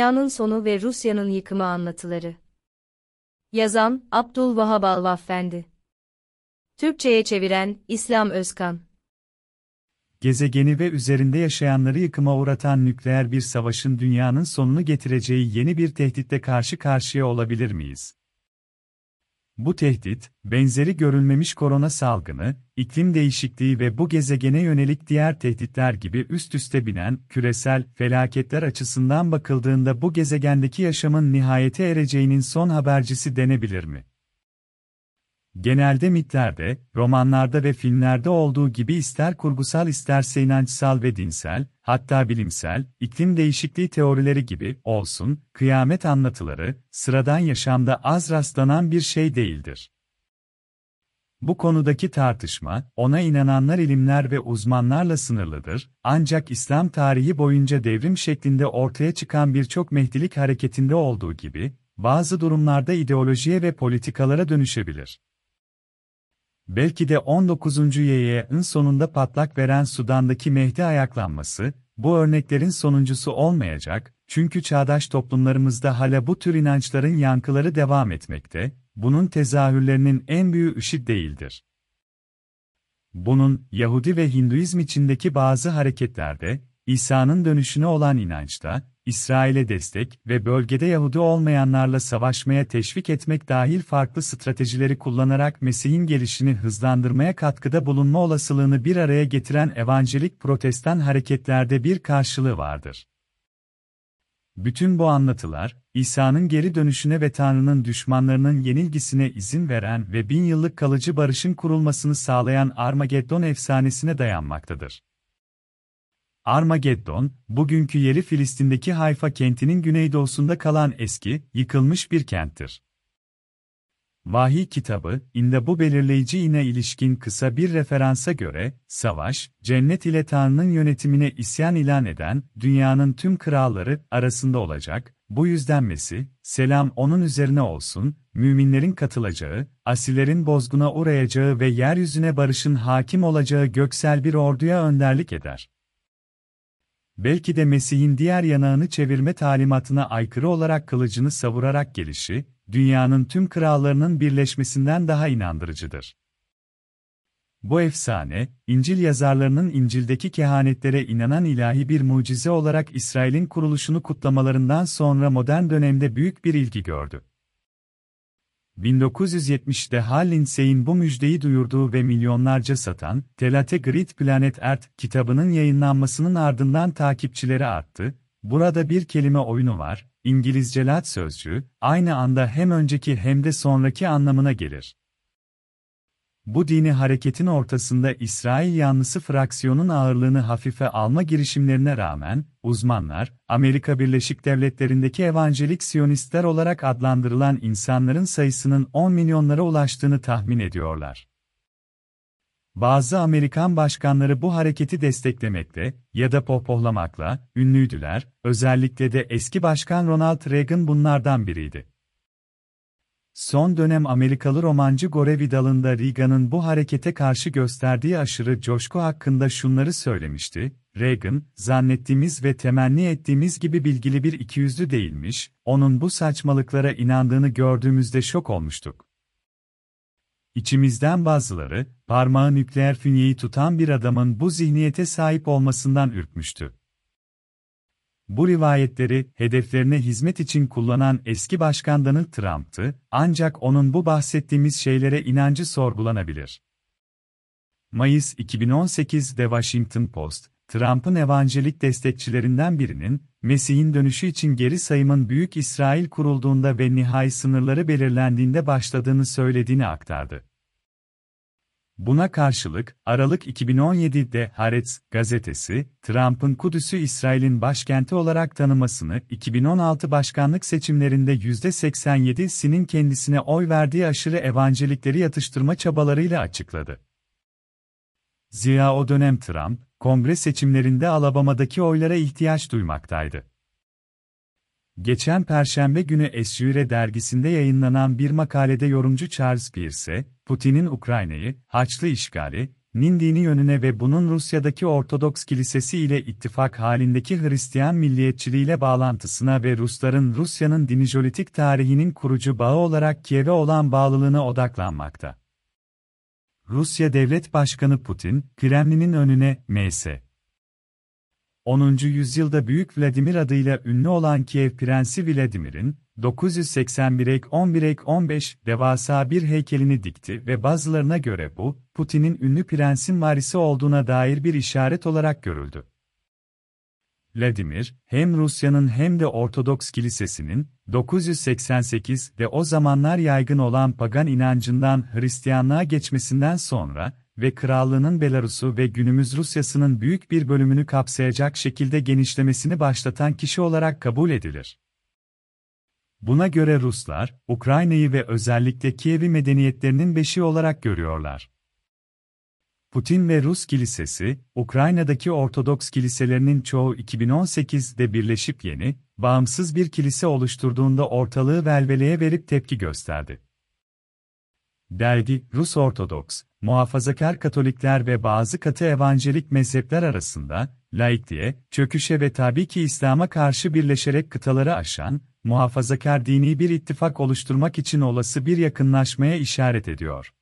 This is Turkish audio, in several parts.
Dünyanın Sonu ve Rusya'nın Yıkımı Anlatıları. Yazan, Abdülvahab Alvaffendi Türkçe'ye çeviren, İslam Özkan. Gezegeni ve üzerinde yaşayanları yıkıma uğratan nükleer bir savaşın dünyanın sonunu getireceği yeni bir tehditle karşı karşıya olabilir miyiz? Bu tehdit, benzeri görülmemiş korona salgını, iklim değişikliği ve bu gezegene yönelik diğer tehditler gibi üst üste binen küresel felaketler açısından bakıldığında bu gezegendeki yaşamın nihayete ereceğinin son habercisi denebilir mi? Genelde mitlerde, romanlarda ve filmlerde olduğu gibi ister kurgusal isterse inançsal ve dinsel, hatta bilimsel, iklim değişikliği teorileri gibi olsun, kıyamet anlatıları, sıradan yaşamda az rastlanan bir şey değildir. Bu konudaki tartışma, ona inananlar ilimler ve uzmanlarla sınırlıdır, ancak İslam tarihi boyunca devrim şeklinde ortaya çıkan birçok mehdilik hareketinde olduğu gibi, bazı durumlarda ideolojiye ve politikalara dönüşebilir. Belki de 19. YY'ın sonunda patlak veren Sudan'daki Mehdi ayaklanması, bu örneklerin sonuncusu olmayacak, çünkü çağdaş toplumlarımızda hala bu tür inançların yankıları devam etmekte, bunun tezahürlerinin en büyüğü IŞİD değildir. Bunun, Yahudi ve Hinduizm içindeki bazı hareketlerde, İsa'nın dönüşüne olan inançta, İsrail'e destek ve bölgede Yahudi olmayanlarla savaşmaya teşvik etmek dahil farklı stratejileri kullanarak Mesih'in gelişini hızlandırmaya katkıda bulunma olasılığını bir araya getiren evangelik protestan hareketlerde bir karşılığı vardır. Bütün bu anlatılar, İsa'nın geri dönüşüne ve Tanrı'nın düşmanlarının yenilgisine izin veren ve bin yıllık kalıcı barışın kurulmasını sağlayan Armageddon efsanesine dayanmaktadır. Armageddon, bugünkü yeri Filistin'deki Hayfa kentinin güneydoğusunda kalan eski, yıkılmış bir kenttir. Vahiy kitabı, inde bu belirleyici ine ilişkin kısa bir referansa göre, savaş, cennet ile Tanrı'nın yönetimine isyan ilan eden, dünyanın tüm kralları arasında olacak, bu yüzden Mesih, selam onun üzerine olsun, müminlerin katılacağı, asilerin bozguna uğrayacağı ve yeryüzüne barışın hakim olacağı göksel bir orduya önderlik eder belki de Mesih'in diğer yanağını çevirme talimatına aykırı olarak kılıcını savurarak gelişi, dünyanın tüm krallarının birleşmesinden daha inandırıcıdır. Bu efsane, İncil yazarlarının İncil'deki kehanetlere inanan ilahi bir mucize olarak İsrail'in kuruluşunu kutlamalarından sonra modern dönemde büyük bir ilgi gördü. 1970'de Hal Lindsey'in bu müjdeyi duyurduğu ve milyonlarca satan Telate Great Planet Earth kitabının yayınlanmasının ardından takipçileri arttı. Burada bir kelime oyunu var, İngilizce lat sözcüğü, aynı anda hem önceki hem de sonraki anlamına gelir. Bu dini hareketin ortasında İsrail yanlısı fraksiyonun ağırlığını hafife alma girişimlerine rağmen, uzmanlar, Amerika Birleşik Devletleri'ndeki evangelik siyonistler olarak adlandırılan insanların sayısının 10 milyonlara ulaştığını tahmin ediyorlar. Bazı Amerikan başkanları bu hareketi desteklemekte ya da pohpohlamakla ünlüydüler, özellikle de eski başkan Ronald Reagan bunlardan biriydi. Son dönem Amerikalı romancı Gore Vidal'ın da Reagan'ın bu harekete karşı gösterdiği aşırı coşku hakkında şunları söylemişti, Reagan, zannettiğimiz ve temenni ettiğimiz gibi bilgili bir ikiyüzlü değilmiş, onun bu saçmalıklara inandığını gördüğümüzde şok olmuştuk. İçimizden bazıları, parmağı nükleer fünyeyi tutan bir adamın bu zihniyete sahip olmasından ürkmüştü. Bu rivayetleri hedeflerine hizmet için kullanan eski başkan Donald Trump'tı, ancak onun bu bahsettiğimiz şeylere inancı sorgulanabilir. Mayıs 2018'de Washington Post, Trump'ın evangelik destekçilerinden birinin, Mesih'in dönüşü için geri sayımın Büyük İsrail kurulduğunda ve nihai sınırları belirlendiğinde başladığını söylediğini aktardı. Buna karşılık, Aralık 2017'de Haaretz gazetesi, Trump'ın Kudüs'ü İsrail'in başkenti olarak tanımasını 2016 başkanlık seçimlerinde %87'sinin kendisine oy verdiği aşırı evangelikleri yatıştırma çabalarıyla açıkladı. Zira o dönem Trump, kongre seçimlerinde Alabama'daki oylara ihtiyaç duymaktaydı. Geçen Perşembe günü Esjure dergisinde yayınlanan bir makalede yorumcu Charles Pierce, Putin'in Ukrayna'yı, Haçlı işgali, nin dini yönüne ve bunun Rusya'daki Ortodoks Kilisesi ile ittifak halindeki Hristiyan milliyetçiliğiyle bağlantısına ve Rusların Rusya'nın dinijolitik tarihinin kurucu bağı olarak Kiev'e olan bağlılığına odaklanmakta. Rusya Devlet Başkanı Putin, Kremlin'in önüne, M.S. 10. yüzyılda Büyük Vladimir adıyla ünlü olan Kiev Prensi Vladimir'in, 981 ek 11 ek 15 devasa bir heykelini dikti ve bazılarına göre bu, Putin'in ünlü prensin varisi olduğuna dair bir işaret olarak görüldü. Vladimir, hem Rusya'nın hem de Ortodoks Kilisesi'nin, 988'de o zamanlar yaygın olan pagan inancından Hristiyanlığa geçmesinden sonra, ve krallığının Belarus'u ve günümüz Rusya'sının büyük bir bölümünü kapsayacak şekilde genişlemesini başlatan kişi olarak kabul edilir. Buna göre Ruslar, Ukrayna'yı ve özellikle Kiev'i medeniyetlerinin beşiği olarak görüyorlar. Putin ve Rus Kilisesi, Ukrayna'daki Ortodoks kiliselerinin çoğu 2018'de birleşip yeni, bağımsız bir kilise oluşturduğunda ortalığı velveleye verip tepki gösterdi. Dergi, Rus Ortodoks, muhafazakar Katolikler ve bazı katı evangelik mezhepler arasında, laikliğe, çöküşe ve tabii ki İslam'a karşı birleşerek kıtaları aşan, muhafazakar dini bir ittifak oluşturmak için olası bir yakınlaşmaya işaret ediyor.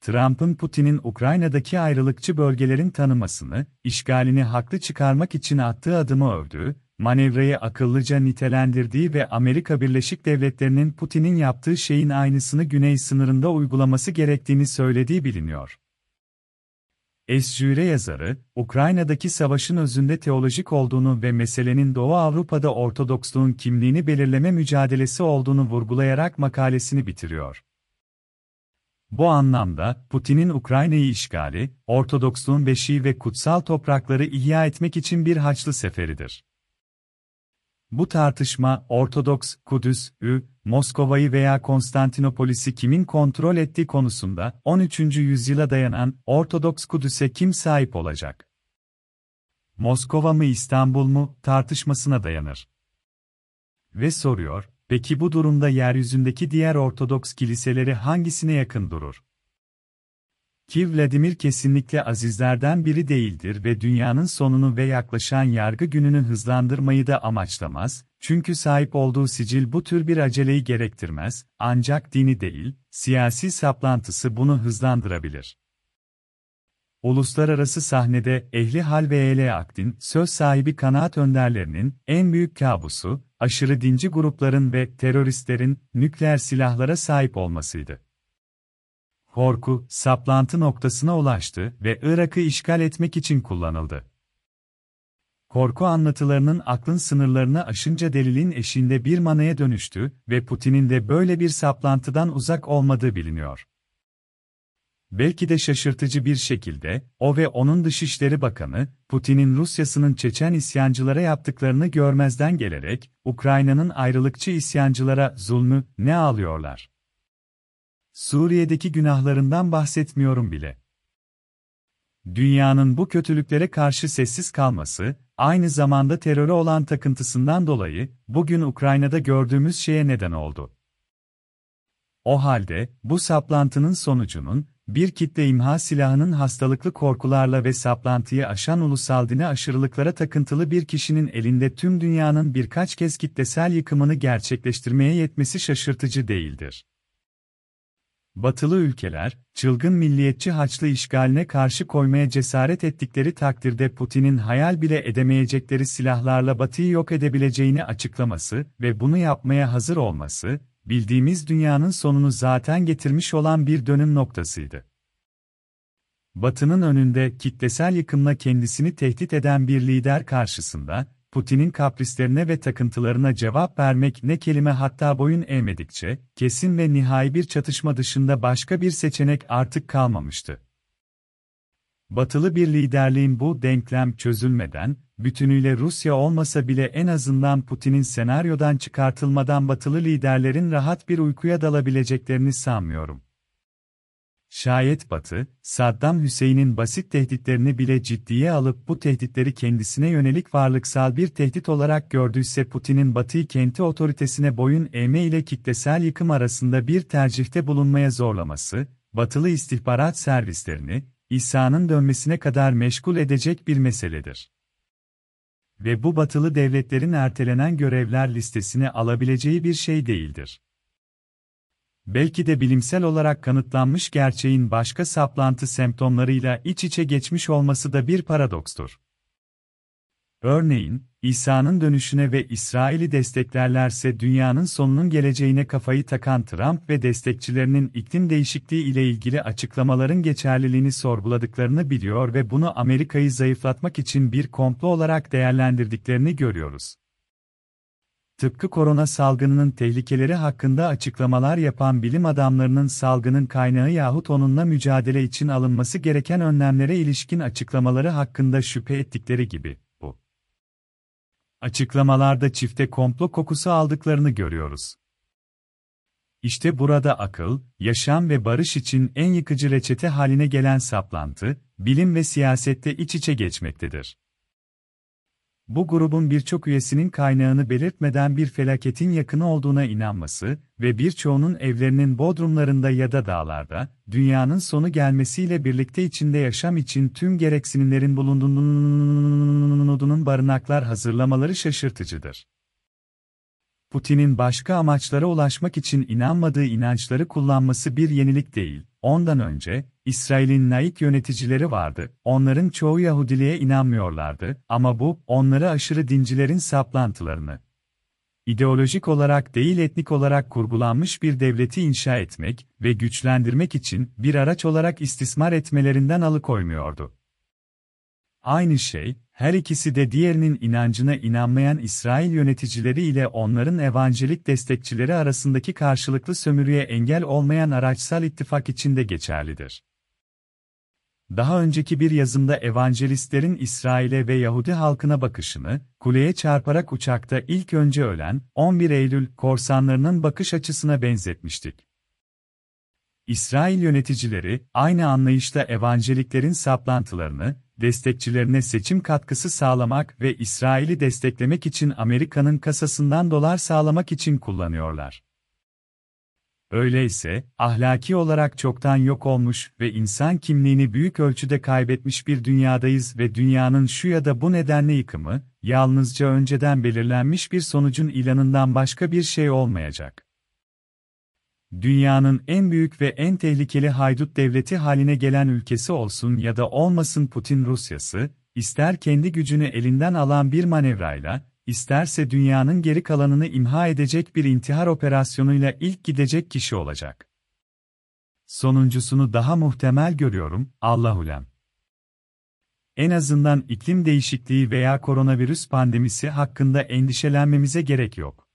Trump'ın Putin'in Ukrayna'daki ayrılıkçı bölgelerin tanımasını, işgalini haklı çıkarmak için attığı adımı övdüğü, manevrayı akıllıca nitelendirdiği ve Amerika Birleşik Devletleri'nin Putin'in yaptığı şeyin aynısını güney sınırında uygulaması gerektiğini söylediği biliniyor. Esjüre yazarı, Ukrayna'daki savaşın özünde teolojik olduğunu ve meselenin Doğu Avrupa'da Ortodoksluğun kimliğini belirleme mücadelesi olduğunu vurgulayarak makalesini bitiriyor. Bu anlamda, Putin'in Ukrayna'yı işgali, Ortodoksluğun beşiği ve kutsal toprakları ihya etmek için bir haçlı seferidir. Bu tartışma, Ortodoks, Kudüs, Ü, Moskova'yı veya Konstantinopolis'i kimin kontrol ettiği konusunda 13. yüzyıla dayanan Ortodoks Kudüs'e kim sahip olacak? Moskova mı İstanbul mu tartışmasına dayanır. Ve soruyor, peki bu durumda yeryüzündeki diğer Ortodoks kiliseleri hangisine yakın durur? Ki Vladimir kesinlikle azizlerden biri değildir ve dünyanın sonunu ve yaklaşan yargı gününü hızlandırmayı da amaçlamaz, çünkü sahip olduğu sicil bu tür bir aceleyi gerektirmez, ancak dini değil, siyasi saplantısı bunu hızlandırabilir. Uluslararası sahnede ehli hal ve eyle akdin, söz sahibi kanaat önderlerinin en büyük kabusu, aşırı dinci grupların ve teröristlerin nükleer silahlara sahip olmasıydı korku, saplantı noktasına ulaştı ve Irak'ı işgal etmek için kullanıldı. Korku anlatılarının aklın sınırlarını aşınca delilin eşinde bir manaya dönüştü ve Putin'in de böyle bir saplantıdan uzak olmadığı biliniyor. Belki de şaşırtıcı bir şekilde, o ve onun Dışişleri Bakanı, Putin'in Rusyasının Çeçen isyancılara yaptıklarını görmezden gelerek, Ukrayna'nın ayrılıkçı isyancılara zulmü ne ağlıyorlar? Suriye'deki günahlarından bahsetmiyorum bile. Dünyanın bu kötülüklere karşı sessiz kalması, aynı zamanda teröre olan takıntısından dolayı, bugün Ukrayna'da gördüğümüz şeye neden oldu. O halde, bu saplantının sonucunun, bir kitle imha silahının hastalıklı korkularla ve saplantıyı aşan ulusal dine aşırılıklara takıntılı bir kişinin elinde tüm dünyanın birkaç kez kitlesel yıkımını gerçekleştirmeye yetmesi şaşırtıcı değildir. Batılı ülkeler, çılgın milliyetçi Haçlı işgaline karşı koymaya cesaret ettikleri takdirde Putin'in hayal bile edemeyecekleri silahlarla Batı'yı yok edebileceğini açıklaması ve bunu yapmaya hazır olması, bildiğimiz dünyanın sonunu zaten getirmiş olan bir dönüm noktasıydı. Batı'nın önünde kitlesel yıkımla kendisini tehdit eden bir lider karşısında, Putin'in kaprislerine ve takıntılarına cevap vermek ne kelime hatta boyun eğmedikçe, kesin ve nihai bir çatışma dışında başka bir seçenek artık kalmamıştı. Batılı bir liderliğin bu denklem çözülmeden, bütünüyle Rusya olmasa bile en azından Putin'in senaryodan çıkartılmadan batılı liderlerin rahat bir uykuya dalabileceklerini sanmıyorum. Şayet Batı, Saddam Hüseyin'in basit tehditlerini bile ciddiye alıp bu tehditleri kendisine yönelik varlıksal bir tehdit olarak gördüyse Putin'in Batı'yı kenti otoritesine boyun eğme ile kitlesel yıkım arasında bir tercihte bulunmaya zorlaması, batılı istihbarat servislerini, İsa'nın dönmesine kadar meşgul edecek bir meseledir. Ve bu batılı devletlerin ertelenen görevler listesine alabileceği bir şey değildir. Belki de bilimsel olarak kanıtlanmış gerçeğin başka saplantı semptomlarıyla iç içe geçmiş olması da bir paradokstur. Örneğin, İsa'nın dönüşüne ve İsrail'i desteklerlerse dünyanın sonunun geleceğine kafayı takan Trump ve destekçilerinin iklim değişikliği ile ilgili açıklamaların geçerliliğini sorguladıklarını biliyor ve bunu Amerika'yı zayıflatmak için bir komplo olarak değerlendirdiklerini görüyoruz. Tıpkı korona salgınının tehlikeleri hakkında açıklamalar yapan bilim adamlarının salgının kaynağı yahut onunla mücadele için alınması gereken önlemlere ilişkin açıklamaları hakkında şüphe ettikleri gibi, bu açıklamalarda çifte komplo kokusu aldıklarını görüyoruz. İşte burada akıl, yaşam ve barış için en yıkıcı reçete haline gelen saplantı, bilim ve siyasette iç içe geçmektedir. Bu grubun birçok üyesinin kaynağını belirtmeden bir felaketin yakını olduğuna inanması ve birçoğunun evlerinin bodrumlarında ya da dağlarda, dünyanın sonu gelmesiyle birlikte içinde yaşam için tüm gereksinimlerin bulunduğunun barınaklar hazırlamaları şaşırtıcıdır. Putin'in başka amaçlara ulaşmak için inanmadığı inançları kullanması bir yenilik değil. Ondan önce, İsrail'in laik yöneticileri vardı, onların çoğu Yahudiliğe inanmıyorlardı ama bu, onları aşırı dincilerin saplantılarını, ideolojik olarak değil etnik olarak kurgulanmış bir devleti inşa etmek ve güçlendirmek için bir araç olarak istismar etmelerinden alıkoymuyordu. Aynı şey, her ikisi de diğerinin inancına inanmayan İsrail yöneticileri ile onların evangelik destekçileri arasındaki karşılıklı sömürüye engel olmayan araçsal ittifak için de geçerlidir. Daha önceki bir yazımda evangelistlerin İsrail'e ve Yahudi halkına bakışını, kuleye çarparak uçakta ilk önce ölen, 11 Eylül korsanlarının bakış açısına benzetmiştik. İsrail yöneticileri, aynı anlayışla evangeliklerin saplantılarını, destekçilerine seçim katkısı sağlamak ve İsrail'i desteklemek için Amerika'nın kasasından dolar sağlamak için kullanıyorlar. Öyleyse, ahlaki olarak çoktan yok olmuş ve insan kimliğini büyük ölçüde kaybetmiş bir dünyadayız ve dünyanın şu ya da bu nedenle yıkımı, yalnızca önceden belirlenmiş bir sonucun ilanından başka bir şey olmayacak. Dünyanın en büyük ve en tehlikeli haydut devleti haline gelen ülkesi olsun ya da olmasın Putin Rusyası, ister kendi gücünü elinden alan bir manevrayla, isterse dünyanın geri kalanını imha edecek bir intihar operasyonuyla ilk gidecek kişi olacak. Sonuncusunu daha muhtemel görüyorum, Allahulem. En azından iklim değişikliği veya koronavirüs pandemisi hakkında endişelenmemize gerek yok.